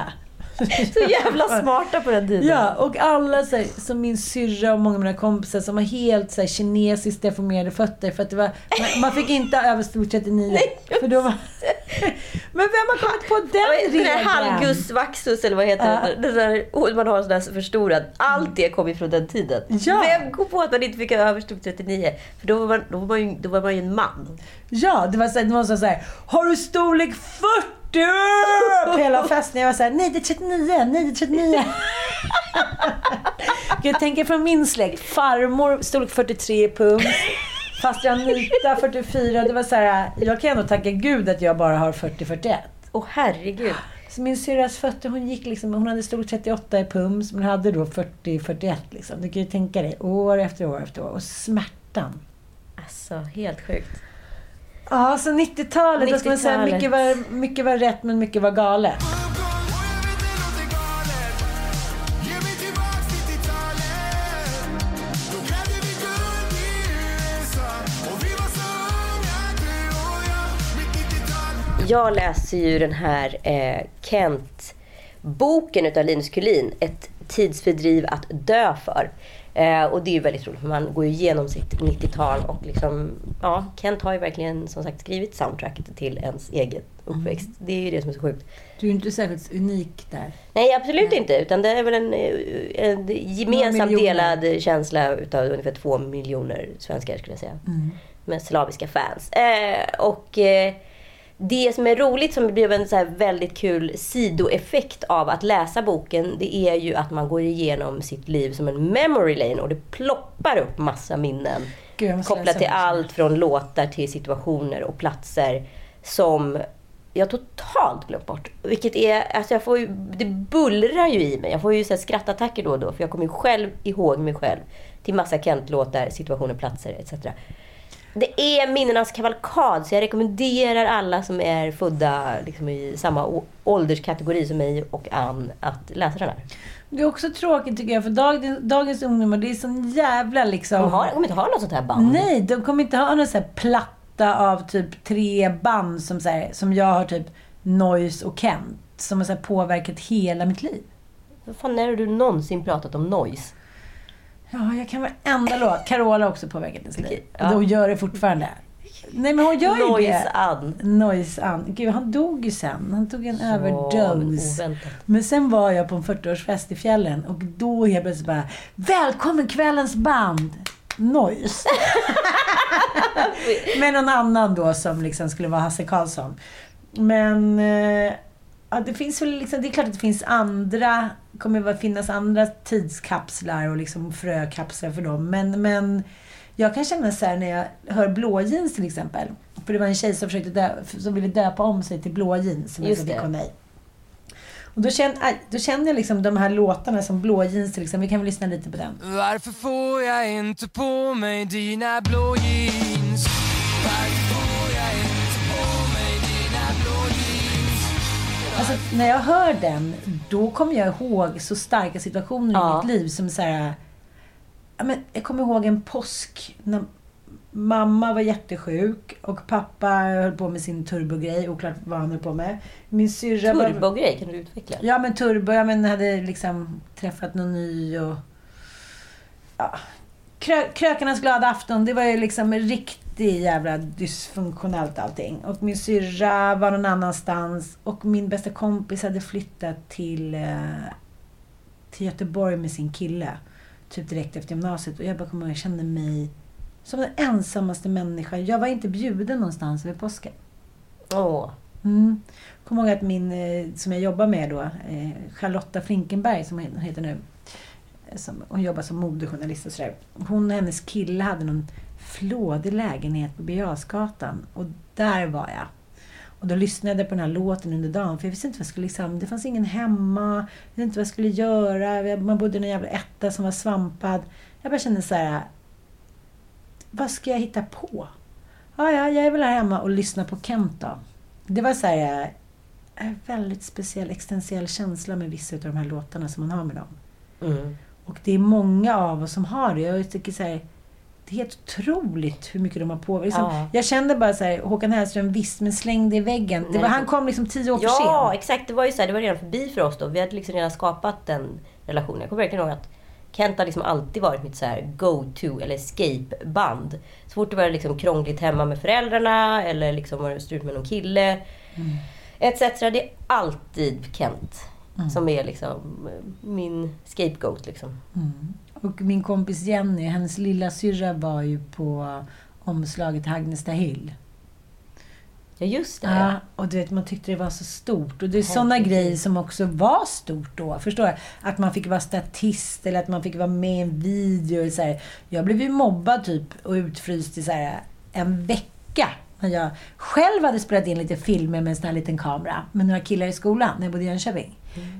Så jävla smarta på den tiden. Ja, och alla så här, som min syrra och många av mina kompisar som har helt så här, kinesiskt deformerade fötter för att det var, man, man fick inte ha över stort 39. för då var, men vem har kommit på den Den där regeln? halgus vaxus eller vad heter Ja. det? Den där, oh, man har en sån där förstorad. Allt det kom ifrån den tiden. Ja. Vem kom på att man inte fick ha över stort 39? För då var man, då var man, ju, då var man ju en man. Ja, det var så här, det var så här, har du storlek 40? På hela festen. Jag var så här, nej det är 39, nej det är 39. jag tänker från min släkt, farmor storlek 43 pund. Fast jag Anita 44. Det var så här, jag kan ändå tacka gud att jag bara har 40-41. Åh herregud. Så min syrras fötter, hon gick liksom, hon hade storlek 38 i pums, men hade då 40-41 liksom. Du kan ju tänka dig, år efter år efter år. Och smärtan. Alltså, helt sjukt. Ja, så 90-talet, vad ska man säga, 90-talet. mycket var, mycket var rätt men mycket var galet. Jag läser ju den här eh, Kent-boken utav Linus Kulin, Ett tidsfördriv att dö för. Eh, och det är ju väldigt roligt för man går ju igenom sitt 90-tal och liksom, ja, Kent har ju verkligen som sagt skrivit soundtracket till ens eget uppväxt. Det är ju det som är så sjukt. Du är inte särskilt unik där. Nej, absolut inte. Utan det är väl en, eh, en gemensamt delad känsla utav ungefär två miljoner svenskar skulle jag säga. Med slaviska fans. Eh, och eh, det som är roligt, som blev en så väldigt kul sidoeffekt av att läsa boken, det är ju att man går igenom sitt liv som en memory lane och det ploppar upp massa minnen. Gud, kopplat till allt från låtar till situationer och platser som jag totalt glömt bort. Vilket är, alltså jag får ju, det bullrar ju i mig. Jag får ju så skrattattacker då och då, för jag kommer ju själv ihåg mig själv till massa Kent-låtar, situationer, platser etc. Det är minnenas kavalkad, så jag rekommenderar alla som är födda liksom, i samma ålderskategori som mig och Ann att läsa den här. Det är också tråkigt tycker jag, för dagens, dagens ungdomar, det är sån jävla liksom... De, har, de kommer inte ha något sånt här band. Nej, de kommer inte ha någon sån här platta av typ tre band som, så här, som jag har typ Noise och Kent. Som har så påverkat hela mitt liv. Vad fan är det du någonsin pratat om noise? Ja, jag kan varenda låt. Carola också påverkat ens liv. ja. Hon gör det fortfarande. Nej, men hon gör ju Noise det. Ann. Noise Ann. Gud, han dog ju sen. Han tog en oväntat. Men sen var jag på en 40-årsfest i fjällen och då helt plötsligt bara Välkommen kvällens band! Noise. Med någon annan då som liksom skulle vara Hasse Karlsson. Men eh, ja, det finns väl liksom, det är klart att det finns andra, kommer väl finnas andra tidskapslar och liksom frökapslar för dem. Men, men jag kan känna så här när jag hör blå jeans till exempel. För det var en tjej som, försökte dö, som ville döpa om sig till blå jeans. Som Just jag fick nej. Och då känner, då känner jag liksom de här låtarna som blå jeans till exempel. Vi kan väl lyssna lite på den. Varför får jag inte på mig dina blå jeans? Varför Alltså, när jag hör den, då kommer jag ihåg så starka situationer Ja. i mitt liv som så här... Men jag kommer ihåg en påsk när mamma var jättesjuk och pappa höll på med sin turbogrej, oklart vad han höll på med. Min syrra. Turbogrej, kan du utveckla? Ja, men turbo. Jag men, hade liksom träffat någon ny och... Ja. Krö, krökarnas glada afton, det var ju liksom riktigt jävla dysfunktionellt allting. Och min syrra var någon annanstans och min bästa kompis hade flyttat till, eh, till Göteborg med sin kille. Typ direkt efter gymnasiet. Och jag bara kommer ihåg, jag kände mig som den ensammaste människan. Jag var inte bjuden någonstans över påsken. Åh. Mm. Kommer ihåg att min, eh, som jag jobbar med då, eh, Charlotta Flinkenberg som hon heter nu. Som, hon jobbar som modejournalist och sådär. Hon och hennes kille hade någon flådig lägenhet på Birger. Och där var jag. Och då lyssnade jag på den här låten under dagen. För jag visste inte vad jag skulle liksom, det fanns ingen hemma. Jag visste inte vad jag skulle göra. Man bodde i en jävla etta som var svampad. Jag bara kände så här. Vad ska jag hitta på? Ja, ja, jag är väl här hemma och lyssnar på Kent då. Det var så här, eh, en väldigt speciell existentiell känsla med vissa av de här låtarna som man har med dem. Mm. Och det är många av oss som har det. Jag tycker så här, helt otroligt hur mycket de har påverkat. Liksom, Ja. Jag kände bara så här, Håkan Hellström, visst, men släng det i väggen. Var, han kom liksom tio år för Ja, sent. exakt. Det var ju så här, det var redan förbi för oss då. Vi hade liksom redan skapat den relationen. Jag kommer verkligen ihåg att Kent har liksom alltid varit mitt så här go-to eller escape-band. Så fort det var liksom krångligt hemma med föräldrarna eller liksom var det strul med någon kille. Etc. Det är alltid Kent som är liksom min scapegoat. Liksom. Och min kompis Jenny, hennes lilla syrra var ju på omslaget Hagnesta Hill. Ja, just det. Ja, och du vet, man tyckte det var så stort. Och det är sådana grejer som också var stort då. Förstår du? Att man fick vara statist eller att man fick vara med i en video. Så här. Jag blev ju mobbad typ och utfryst i så här, en vecka. När jag själv hade spelat in lite filmer med en sån här liten kamera med några killar i skolan när jag bodde i Jönköping.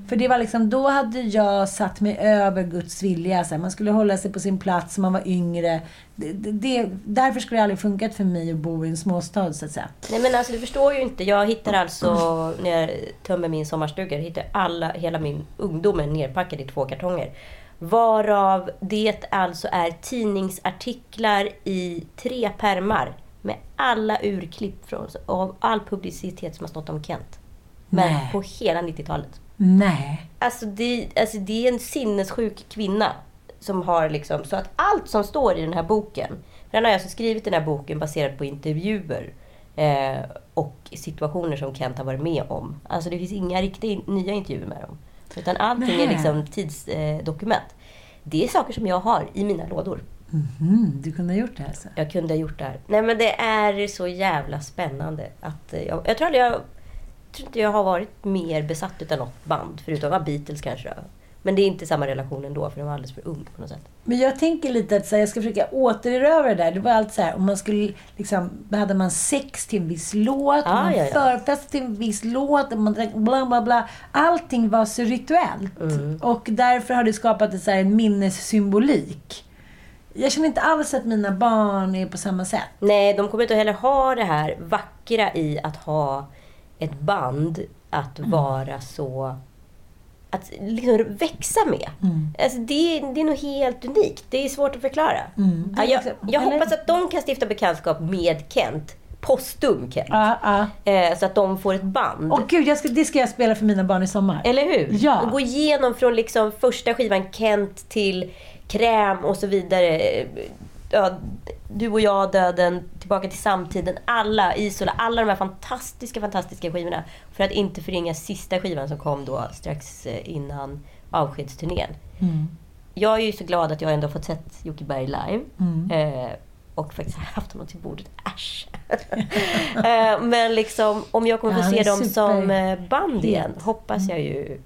För det var liksom, då hade jag satt mig över Guds vilja. Så här, man skulle hålla sig på sin plats, man var yngre. Det, det, därför skulle det aldrig funkat för mig att bo i en småstad så att säga. Nej men alltså du förstår ju inte. Jag hittar alltså, när jag tömmer min sommarstuga, jag hittar alla, hela min ungdom är nerpackad i två kartonger. Varav det alltså är tidningsartiklar i tre pärmar med alla urklipp från, av all publicitet som har stått om Kent. Men Nej. på hela 90-talet. Nej. Alltså det, alltså det är en sinnessjuk kvinna som har liksom, så att allt som står i den här boken, den har jag alltså skrivit den här boken baserat på intervjuer eh, och situationer som Kent har varit med om. Alltså det finns inga riktiga nya intervjuer med dem. Utan allting är Nej. liksom tidsdokument. Eh, det är saker som jag har i mina lådor. Mm, du kunde ha gjort det alltså? Jag kunde ha gjort det här. Nej men det är så jävla spännande. Att eh, jag, jag tror aldrig jag... Jag tror inte jag har varit mer besatt utav något band. Förutom av Beatles kanske då. Men det är inte samma relation ändå, för den var alldeles för ung på något sätt. Men jag tänker lite att så här, jag ska försöka återerövra det där. Det var allt så här, om man skulle liksom, hade man sex till en viss låt, Ah, man ja, ja. förfest till en viss låt, man drack bla bla bla. Allting var så rituellt. Mm. Och därför har det skapat ett, så här, en minnessymbolik. Jag känner inte alls att mina barn är på samma sätt. Nej, de kommer inte heller ha det här vackra i att ha ett band att vara så... Att liksom växa med. Alltså det, det är nog helt unikt. Det är svårt att förklara. Ja, jag jag hoppas att de kan stifta bekantskap med Kent. Postum Kent. Ja, ja. Eh, så att de får ett band. Åh gud, jag ska, det ska jag spela för mina barn i sommar. Eller hur? Ja. Och gå igenom från liksom första skivan Kent till Kräm och så vidare. Ja, du och jag, Döden, Tillbaka till samtiden. Alla, Isola, alla de här fantastiska, fantastiska skivorna. För att inte förringa sista skivan som kom då strax eh, innan avskedsturnén. Jag är ju så glad att jag ändå fått sett Jocke Berg live. Eh, och faktiskt haft honom till bordet. Äsch! eh, men liksom, om jag kommer få se dem som eh, band igen, hoppas jag ju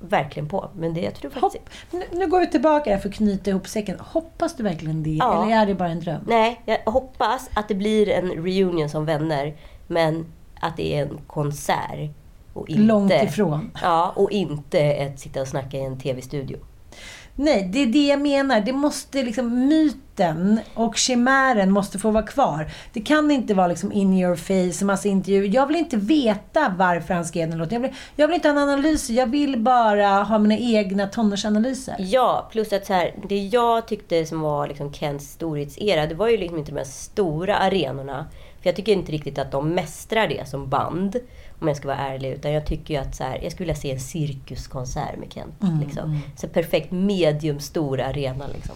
verkligen på. Men det jag tror faktiskt... Hopp, nu, går vi tillbaka här för att knyta ihop säcken. Hoppas du verkligen det? Ja. Eller är det bara en dröm? Nej, jag hoppas att det blir en reunion som vänner. Men att det är en konsert. Och inte, Långt ifrån. Ja, och inte ett sitta och snacka i en TV-studio. Nej, det är det jag menar. Det måste liksom, myten och chimären måste få vara kvar. Det kan inte vara liksom in your face, massa intervjuer. Jag vill inte veta varför han skrev den låten. Jag vill, jag vill inte ha en analys. Jag vill bara ha mina egna tonårsanalyser. Ja, plus att så här, det jag tyckte som var liksom Kents storhetsera, det var ju liksom inte de här stora arenorna. För jag tycker inte riktigt att de mästrar det som band, om jag ska vara ärlig. Utan jag tycker ju att så här, jag skulle vilja se en cirkuskonsert med Kent. liksom. Så perfekt medium stor arena liksom.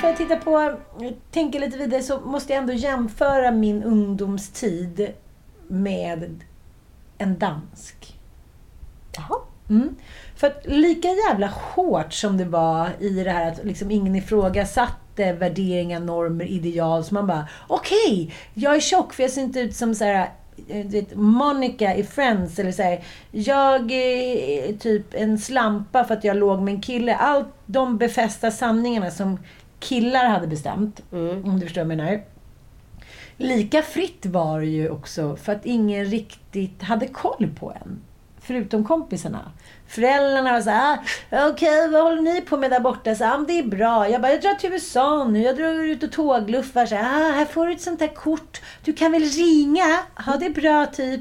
För att titta på, tänka lite vidare, så måste jag ändå jämföra min ungdomstid med en dansk. Jaha. Mm. För att lika jävla hårt som det var i det här att liksom ingen ifrågasatte värderingar, normer, ideal. Så man bara, okej, jag är tjock för jag ser inte ut som så här, eh, vet, Monica i Friends. Eller så här, jag är typ en slampa för att jag låg med en kille. Allt de befästa sanningarna som killar hade bestämt. Om du förstår vad jag menar. Lika fritt var det ju också för att ingen riktigt hade koll på en. Förutom kompisarna. Föräldrarna var såhär, ah, okej vad håller ni på med där borta? Så, ah, men det är bra. Jag bara, jag drar till USA nu. Jag drar ut och tågluffar. Så, ah, här får du ett sånt här kort. Du kan väl ringa? Ha det bra typ.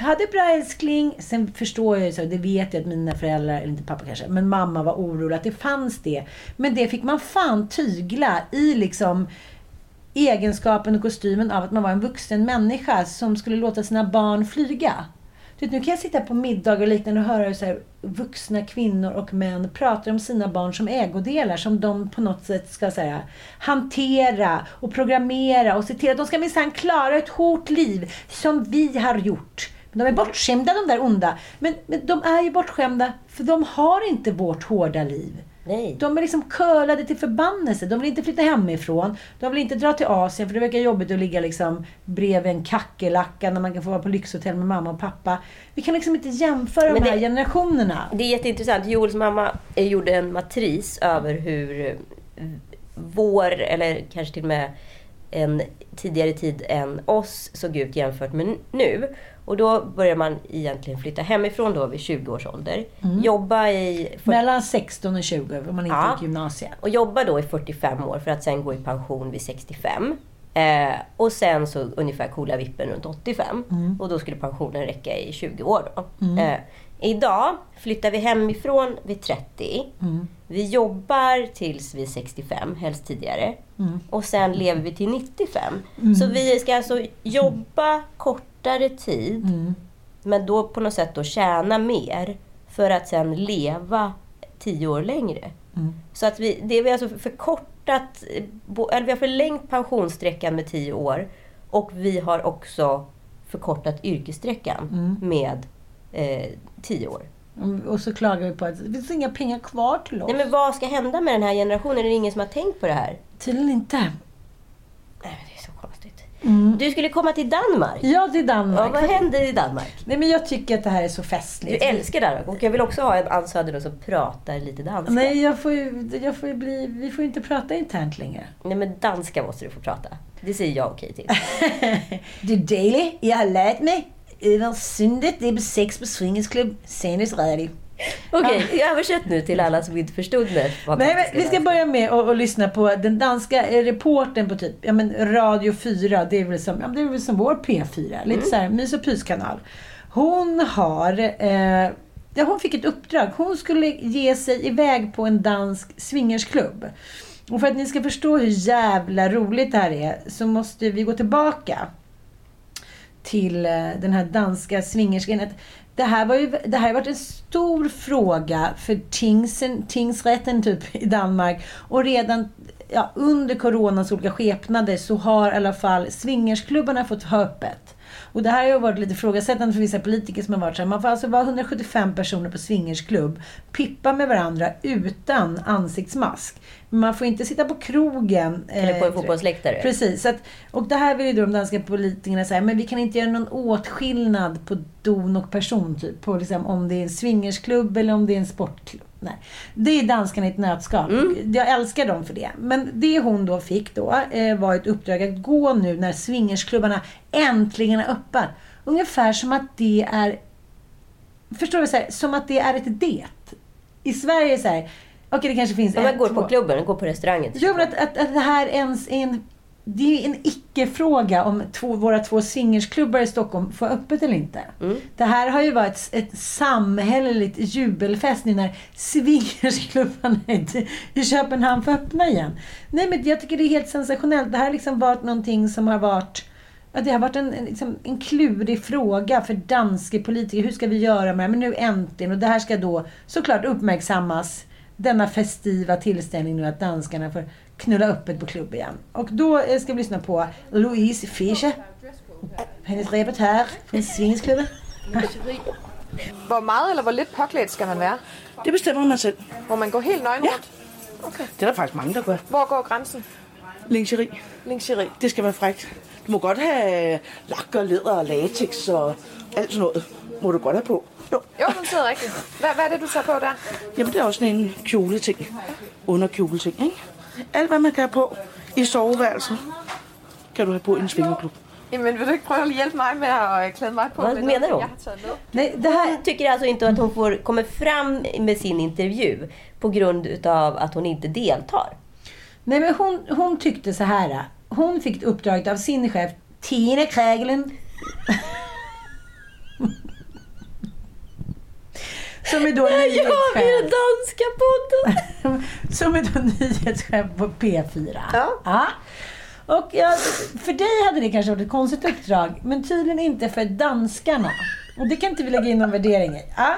Ha det bra älskling. Sen förstår jag ju så, det vet jag att mina föräldrar, eller inte pappa kanske, men mamma var orolig att det fanns det. Men det fick man fan tygla i liksom egenskapen och kostymen av att man var en vuxen människa som skulle låta sina barn flyga. Du vet, nu kan jag sitta på middag och liknande och höra hur så här, vuxna kvinnor och män pratar om sina barn som ägodelar som de på något sätt ska här, hantera och programmera och se till att de ska minsann klara ett hårt liv som vi har gjort. De är bortskämda de där onda. Men, men de är ju bortskämda för de har inte vårt hårda liv. Nej. De är liksom curlade till förbannelse. De vill inte flytta hemifrån. De vill inte dra till Asien för det verkar jobbigt att ligga liksom bredvid en kackerlacka när man kan få vara på lyxhotell med mamma och pappa. Vi kan liksom inte jämföra Men de här det- generationerna. Det är jätteintressant. Joels mamma gjorde en matris över hur eh, vår, eller kanske till och med en tidigare tid än oss, såg ut jämfört med nu. Och då börjar man egentligen flytta hemifrån då vid 20 års ålder. Jobba i... Mellan 16 och 20 om man inte Ja. gick gymnasiet. och jobba då i 45 år för att sen gå i pension vid 65. Eh, och sen så ungefär coola vippen runt 85. Och då skulle pensionen räcka i 20 år då. Eh, idag flyttar vi hemifrån vid 30. Vi jobbar tills vi är 65, helst tidigare. Och sen lever vi till 95. Så vi ska alltså jobba kortare tid. Men då på något sätt då tjäna mer för att sen leva 10 år längre. Så att vi, det vi alltså förkortat, eller vi har förlängt pensionssträckan med 10 år. Och vi har också förkortat yrkessträckan med eh, 10 år. Och så klagar vi på att det finns inga pengar kvar till oss. Nej, men vad ska hända med den här generationen? Är det ingen som har tänkt på det här? Tydligen inte. Nej, men det är så. Mm. Du skulle komma till Danmark. Ja, till Danmark. Ja, vad händer i Danmark? Nej, men jag tycker att det här är så Du festligt. älskar Danmark och jag vill också ha en Ann Söder som pratar lite danska. Nej, jag får ju, jag får ju bli, vi får ju inte prata internt längre. Nej, men danska måste du få prata. Det säger jag okej till. Du Daily, jag har lärt mig över sundet, det är sex på swingersklubb, senast radio. Okej, översätt nu till alla som inte förstod mig. Nej, vi ska börja med att, att lyssna på den danska reporten på typ ja, men Radio 4. Det är väl som, ja, det är väl som vår P4. Lite så här mys och pyskanal. Hon har... Eh, ja, hon fick ett uppdrag. Hon skulle ge sig iväg på en dansk swingersklubb. Och för att ni ska förstå hur jävla roligt det här är så måste vi gå tillbaka till eh, den här danska swingersken. Det här, var ju, det här har varit en stor fråga för tingsen, tingsrätten typ i Danmark. Och redan ja, under coronans olika skepnader så har i alla fall swingersklubbarna fått ha öppet. Och det här har ju varit lite frågasättande för vissa politiker som har varit så här. Man får alltså vara 175 personer på swingersklubb, pippa med varandra utan ansiktsmask. Man får inte sitta på krogen. Eller på en eh, fotbollsläktare. Precis. Att, och det här vill ju då de danska politikerna säga, men vi kan inte göra någon åtskillnad på don och person. Typ, på liksom, om det är en swingersklubb eller om det är en sportklubb. Nej. Det är danskarna i ett nötskal. Jag älskar dem för det. Men det hon då fick då eh, var ett uppdrag att gå nu när swingersklubbarna äntligen är öppet. Ungefär som att det är Förstår du? Så här, som att det är ett det. I Sverige är det så här, okej det kanske finns Om man en, går två. på klubben, går på restaurangen. Jo, men att, att, att det här ens är en... Det är en icke-fråga om två, våra två swingersklubbar i Stockholm får öppet eller inte. Det här har ju varit ett, ett samhälleligt jubelfest nu när swingersklubbarna i, Köpenhamn får öppna igen. Nej, men jag tycker det är helt sensationellt. Det här har liksom varit någonting som har varit... Ja, det har varit en, en, liksom, en klurig fråga för danska politiker. Hur ska vi göra med det här? Men nu äntligen. Och det här ska då såklart uppmärksammas. Denna festiva tillställning nu att danskarna får knulla öppet på klubb igen. Och då eh, ska vi lyssna på Louise Fischer. Hennes repertoar från swingersklubben. Hvor meget eller hvor lidt påklædt skal man være? Det bestemmer man selv. Må man gå helt nøgen Ja. rundt? Okay. Det er der faktisk mange, der gør. Hvor går grænsen? Lingeri. Lingeri. Det skal være frækt. Du må godt have lak og læder og latex og alt sådan noget. Må du godt have på. Jo. Jo, den sidder rigtigt. Hvad, hvad er det, du tager på der? Jamen, det er også sådan en kjoleting. Underkjoleting, ikke? Alt, hvad man kan have på i soveværelset, kan du have på i en svingerklub. Jamen, vil du ikke prøve at hjælpe mig med at øh, klæde mig på? Vad menar med. Nej, det här... Hon tycker alltså inte att hon får, kommer fram med sin intervju på grund utav att hon inte deltar. Nej, men hon, hon tyckte så här. Hon fick uppdraget av sin chef Tina Krägelen. Som är då Ja, nyhetschef. den danska podden! Som är då nyhetschef på P4. Ja. Och ja, för dig hade det kanske varit ett konstigt uppdrag, men tydligen inte för danskarna. Och det kan inte vi lägga in någon värdering i. Ja.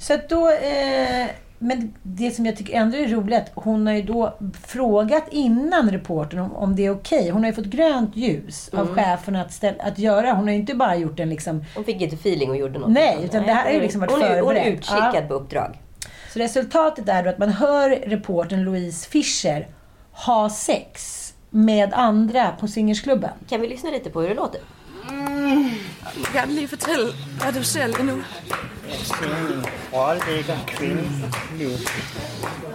Så att då... Eh, men det som jag tycker ändå är roligt att hon har ju då frågat innan reportern om, om det är okej. Hon har ju fått grönt ljus av chefen att, ställ, att göra. Hon har ju inte bara gjort en liksom... Hon fick inte feeling och gjorde något. Nej, utan det här har ju liksom varit hon, är- hon är förberett. utkikad Ja. på uppdrag. Så resultatet är då att man hör reportern Louise Fischer ha sex med andra på swingersklubben. Kan vi lyssna lite på hur det låter? Jeg vil gerne lige fortælle, hvad du ser lige nu. Rolle ligger kvindens liv.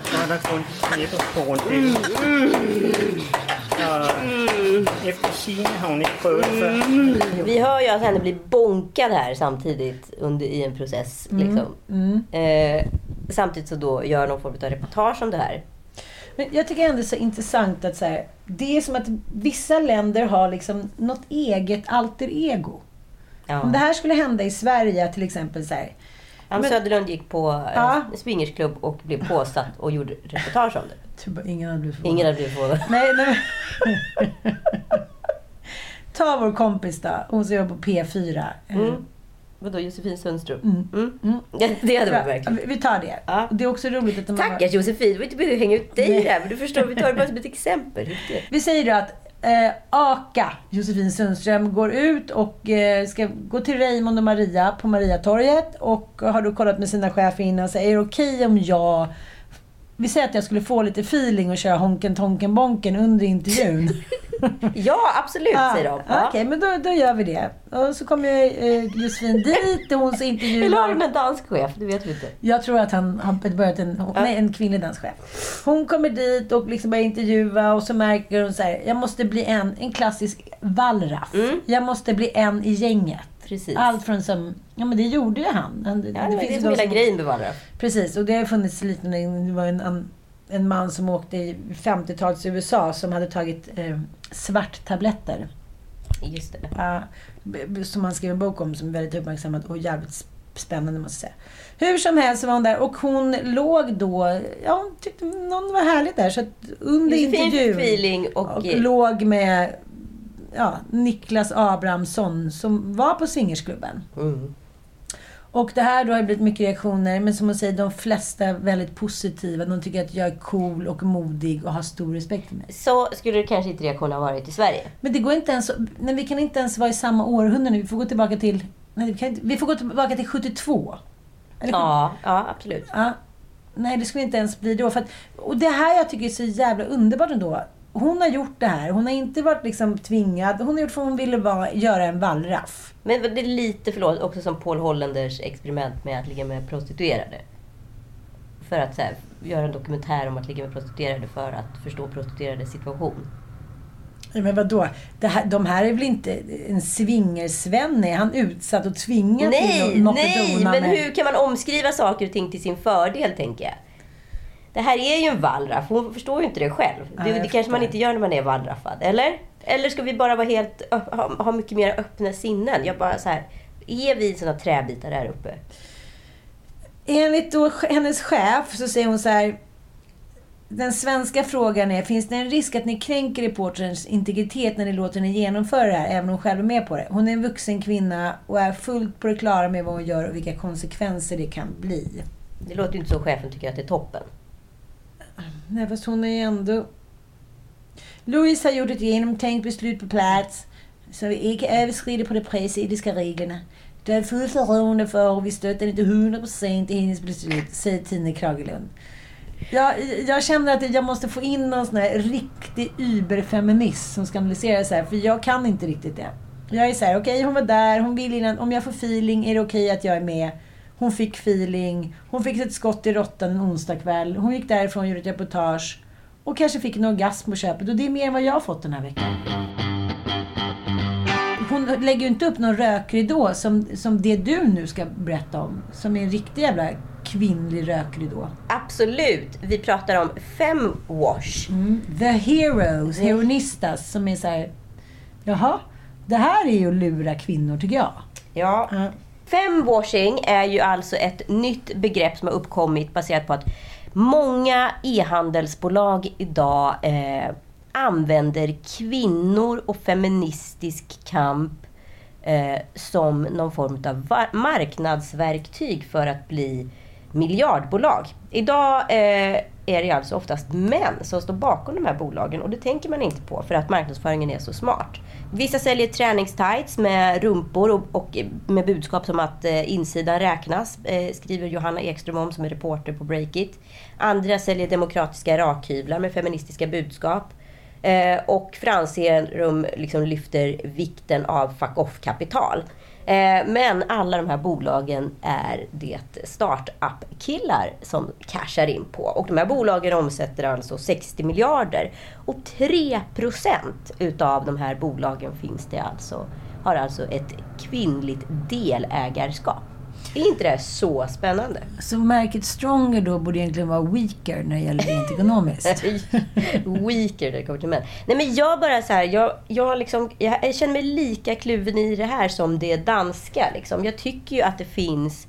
Så er der kun knæpper på runddelen. Og efter sigende har hun ikke prøvet det før. Vi hör ju att henne blir bonkad här samtidigt under, i en process. Mm. Liksom. Eh, samtidigt så då gör någon form av reportage om det här. Men jag tycker ändå det är så intressant att så här, det är som att vissa länder har liksom något eget alter ego. Om det här skulle hända i Sverige till exempel så här, Ann Men- Söderlund gick på eh, Ja. swingersklubb och blev påsatt och gjorde reportage om det. Typ, ingen hade blivit förvånad. Ingen hade blivit förvånad. Nej, nej. Ta vår kompis då, hon som jobbar på P4. Eh, Mm. Vadå, Josefin Sundström? Mm. Mm. Ja, det hade varit verkligen. Vi tar det. Ja. Det är också roligt att de har- Tackar Josefin, det var inte att hänga ut dig Nej. där. Men du förstår, vi tar det bara som ett exempel. Vi säger då att eh, Aka, Josefin Sundström, går ut och eh, ska gå till Raymond och Maria på Mariatorget och har då kollat med sina chefer innan och säger, är det okej om jag vi säger att jag skulle få lite feeling och köra Honken Tonken Bonken under intervjun. ja, absolut, säger de. Okej, men då, då gör vi det. Och så kommer eh, Josefin dit och hon intervjuar... Eller har de en danschef? Det vet vi inte. Jag tror att han har börjat en, nej, en kvinnlig danschef. Hon kommer dit och liksom börjar intervjua och så märker hon så här, jag måste bli en, en klassisk wallraff. Jag måste bli en i gänget. Precis. Allt från som, ja men det gjorde ju han. han Ja, det, det är som hela grejen med wallraff. Precis, och det har funnits lite, det var en, en, en man som åkte i 50-tals USA som hade tagit eh, svarttabletter. Just det. B- som han skrev en bok om som är väldigt uppmärksammad och jävligt sp- spännande måste jag säga. Hur som helst var hon där och hon låg då, ja hon tyckte någon var härligt där så att under intervjun feeling och- låg med ja, Niklas Abrahamsson som var på swingersklubben. Mm. Och det här då har blivit mycket reaktioner, men som hon säger, de flesta är väldigt positiva. De tycker att jag är cool och modig och har stor respekt för mig. Så skulle det kanske inte reaktionen ha varit i Sverige. Men det går inte ens... Nej, vi kan inte ens vara i samma århundrade. Vi får gå tillbaka till... Nej, vi, kan inte, vi får gå tillbaka till 72. Eller, Ja, ja absolut. Ja. Nej, det skulle inte ens bli då. För att, och det här jag tycker är så jävla underbart ändå. Hon har gjort det här. Hon har inte varit liksom tvingad. Hon har gjort för hon ville vara, göra en wallraff. Men det är lite, förlåt, också som Paul Hollanders experiment med att ligga med prostituerade. För att här, göra en dokumentär om att ligga med prostituerade för att förstå prostituerades situation. Ja, Men vadå? Det här, de här är väl inte en swingersvenne? Är han utsatt och tvingad Nej, till att nej! Men med- hur kan man omskriva saker och ting till sin fördel, tänker jag? Det här är ju en wallraff. Hon förstår ju inte det själv. Nej, det det kanske man inte gör när man är wallraffad, eller? Eller ska vi bara vara helt, ha, ha mycket mer öppna sinnen? Jag bara så här, är vi såna träbitar där uppe? Enligt då hennes chef så säger hon så här. Den svenska frågan är, finns det en risk att ni kränker reporterns integritet när ni låter henne genomföra det här, även om hon själv är med på det? Hon är en vuxen kvinna och är fullt på det klara med vad hon gör och vilka konsekvenser det kan bli. Det låter ju inte så chefen tycker att det är toppen. Nej, fast hon är ju ändå... Louise har gjort ett genomtänkt beslut på plats, så vi inte överskrider på de pressetiska reglerna. Du har fullt förtroende för och vi stöttar inte 100% i hennes beslut, säger Tine Kragelund. Jag, jag känner att jag måste få in någon sån här riktig überfeminist som ska analysera så här, för jag kan inte riktigt det. Jag är så här, okej hon var där, hon vill innan, om jag får feeling är det okej att jag är med. Hon fick feeling, hon fick ett skott i råttan en onsdagkväll, hon gick därifrån och gjorde ett reportage och kanske fick en orgasm på köpet och det är mer än vad jag har fått den här veckan. Hon lägger ju inte upp någon rökridå som, som det du nu ska berätta om, som är en riktig jävla kvinnlig rökridå. Absolut! Vi pratar om femwash. The Heroes, Heronistas, som är så här, jaha, det här är ju att lura kvinnor tycker jag. Ja. Femwashing är ju alltså ett nytt begrepp som har uppkommit baserat på att många e-handelsbolag idag eh, använder kvinnor och feministisk kamp eh, som någon form av marknadsverktyg för att bli miljardbolag. Idag eh, är det alltså oftast män som står bakom de här bolagen och det tänker man inte på för att marknadsföringen är så smart. Vissa säljer träningstights med rumpor och, och med budskap som att eh, insidan räknas, eh, skriver Johanna Ekström om som är reporter på Breakit. Andra säljer demokratiska rakhyvlar med feministiska budskap. Eh, och Franserum liksom lyfter vikten av fuck off-kapital. Eh, men alla de här bolagen är det startup-killar som cashar in på. Och de här bolagen omsätter alltså 60 miljarder. Och 3% utav de här bolagen finns det alltså, har alltså ett kvinnligt delägarskap. Är inte det så spännande? Så märket Stronger då borde egentligen vara weaker när det gäller rent ekonomiskt. Weaker när det kommer till män. Nej men jag bara så här, jag, jag, liksom, jag, känner mig lika kluven i det här som det danska. Liksom. Jag tycker ju att det finns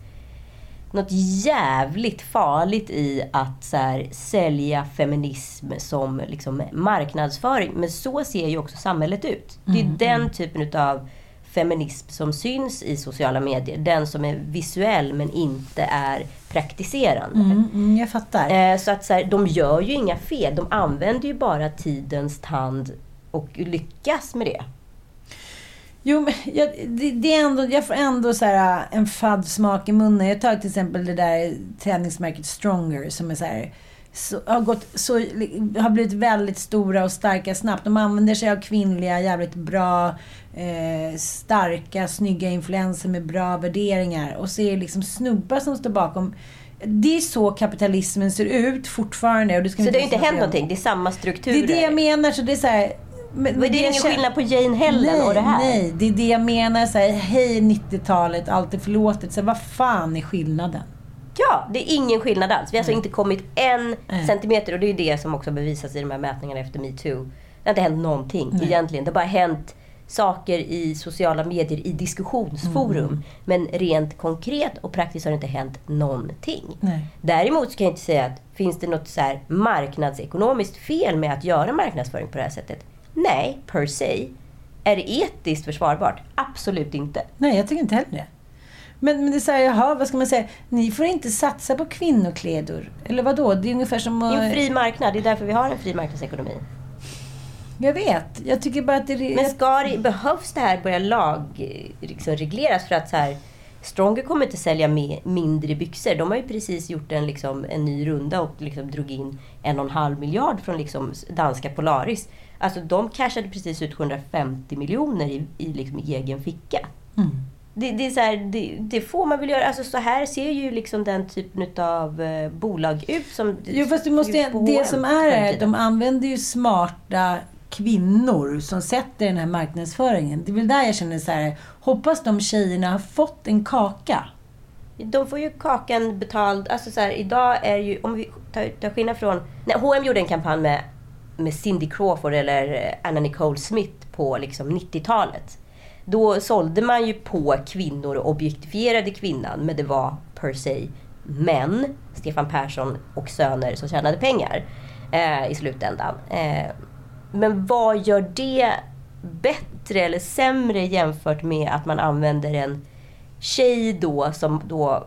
något jävligt farligt i att så här, sälja feminism som liksom, marknadsföring. Men så ser ju också samhället ut. Det är Mm, den mm. typen av feminism som syns i sociala medier. Den som är visuell men inte är praktiserande. Mm, mm, jag fattar. Eh, så att så här, de gör ju inga fel. De använder ju bara tidens tand och lyckas med det. Jo, men jag, det, det är ändå, jag får ändå så här, en fadd smak i munnen. Jag tar till exempel det där träningsmärket Stronger som är så här, så, har, gått, så, har blivit väldigt stora och starka snabbt. De använder sig av kvinnliga, jävligt bra, eh, starka, snygga influenser med bra värderingar. Och så är det liksom snubbar som står bakom. Det är så kapitalismen ser ut fortfarande. Och det ska Så det har inte hänt någonting? Det är samma Det strukturer? är det jag menar. Så det är så här, men, det är ingen känner- skillnad på Jane Helen nej, och det här? Nej, det är det jag menar. Så här, Hej 90-talet, allt är förlåtet. Så här, vad fan är skillnaden? Ja, det är ingen skillnad alls. Vi har alltså inte kommit en Nej. centimeter och det är det som också bevisas i de här mätningarna efter metoo. Det har inte hänt någonting Nej. egentligen. Det har bara hänt saker i sociala medier, i diskussionsforum. Mm. Men rent konkret och praktiskt har det inte hänt någonting. Nej. Däremot så kan jag inte säga att finns det något så här marknadsekonomiskt fel med att göra marknadsföring på det här sättet? Nej, per se. Är det etiskt försvarbart? Absolut inte. Nej, jag tycker inte heller det. Men, men det är så här, jaha, vad ska man säga? Ni får inte satsa på kvinnoklädor. Eller vad då? Det är ungefär som Det är en att... fri marknad. Det är därför vi har en fri marknadsekonomi. Jag vet. Jag tycker bara att det... Men ska det, behövs det här börja lag, liksom regleras för att så här, Stronger kommer inte sälja med mindre byxor. De har ju precis gjort en, liksom, en ny runda och liksom drog in en och en halv miljard från liksom danska Polaris. Alltså de cashade precis ut 750 miljoner i, i liksom egen ficka. Mm. Det, det, är så här, det, det får man väl göra. Alltså så här ser ju liksom den typen av eh, bolag ut. Som Jo, fast du måste, det som är är att de använder ju smarta kvinnor som sätter den här marknadsföringen. Det är väl där jag känner så här, hoppas de tjejerna har fått en kaka. De får ju kakan betald. Alltså så här, idag är ju, om vi tar, tar skillnad från... När H&M gjorde en kampanj med, med Cindy Crawford eller eh, Anna Nicole Smith på liksom 90-talet. Då sålde man ju på kvinnor och objektifierade kvinnan, men det var per se män, Stefan Persson och söner som tjänade pengar eh, i slutändan. Eh, men vad gör det bättre eller sämre jämfört med att man använder en tjej då som då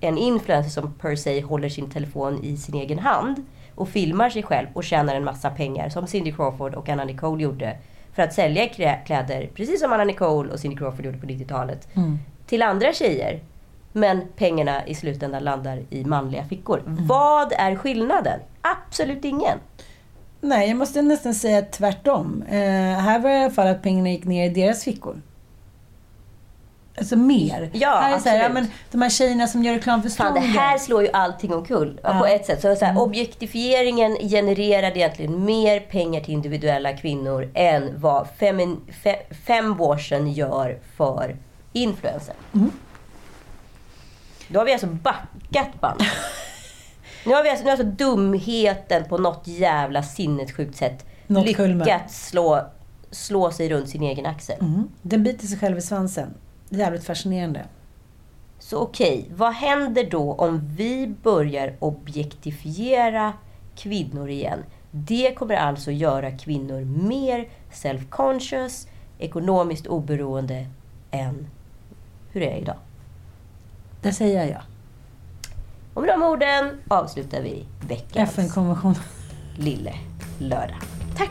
en influencer som per se håller sin telefon i sin egen hand och filmar sig själv och tjänar en massa pengar som Cindy Crawford och Anna Nicole gjorde för att sälja klä- kläder, precis som Anna Nicole och Cindy Crawford gjorde på 90-talet, till andra tjejer. Men pengarna i slutändan landar i manliga fickor. Vad är skillnaden? Absolut ingen. Nej, jag måste nästan säga tvärtom. Eh, här var det i alla fall att pengarna gick ner i deras fickor. Alltså mer. Ja, här är så här, ja, absolut. men de här tjejerna som gör reklam för Fan, det här slår ju allting omkull Ja. på ett sätt. Så, så här, Objektifieringen genererade egentligen mer pengar till individuella kvinnor än vad femin, fe, femwashen gör för influencer. Då har vi alltså backat band. nu har vi alltså, nu har alltså dumheten på något jävla sinnessjukt sätt kulmen. lyckats slå, slå sig runt sin egen axel. Mm. Den biter sig själv i svansen. Jävligt fascinerande. Så okej, vad händer då om vi börjar objektifiera kvinnor igen? Det kommer alltså göra kvinnor mer self-conscious, ekonomiskt oberoende än hur det är idag. Det säger jag ja. Och med de orden avslutar vi veckans FN-konvention. lille lördag. Tack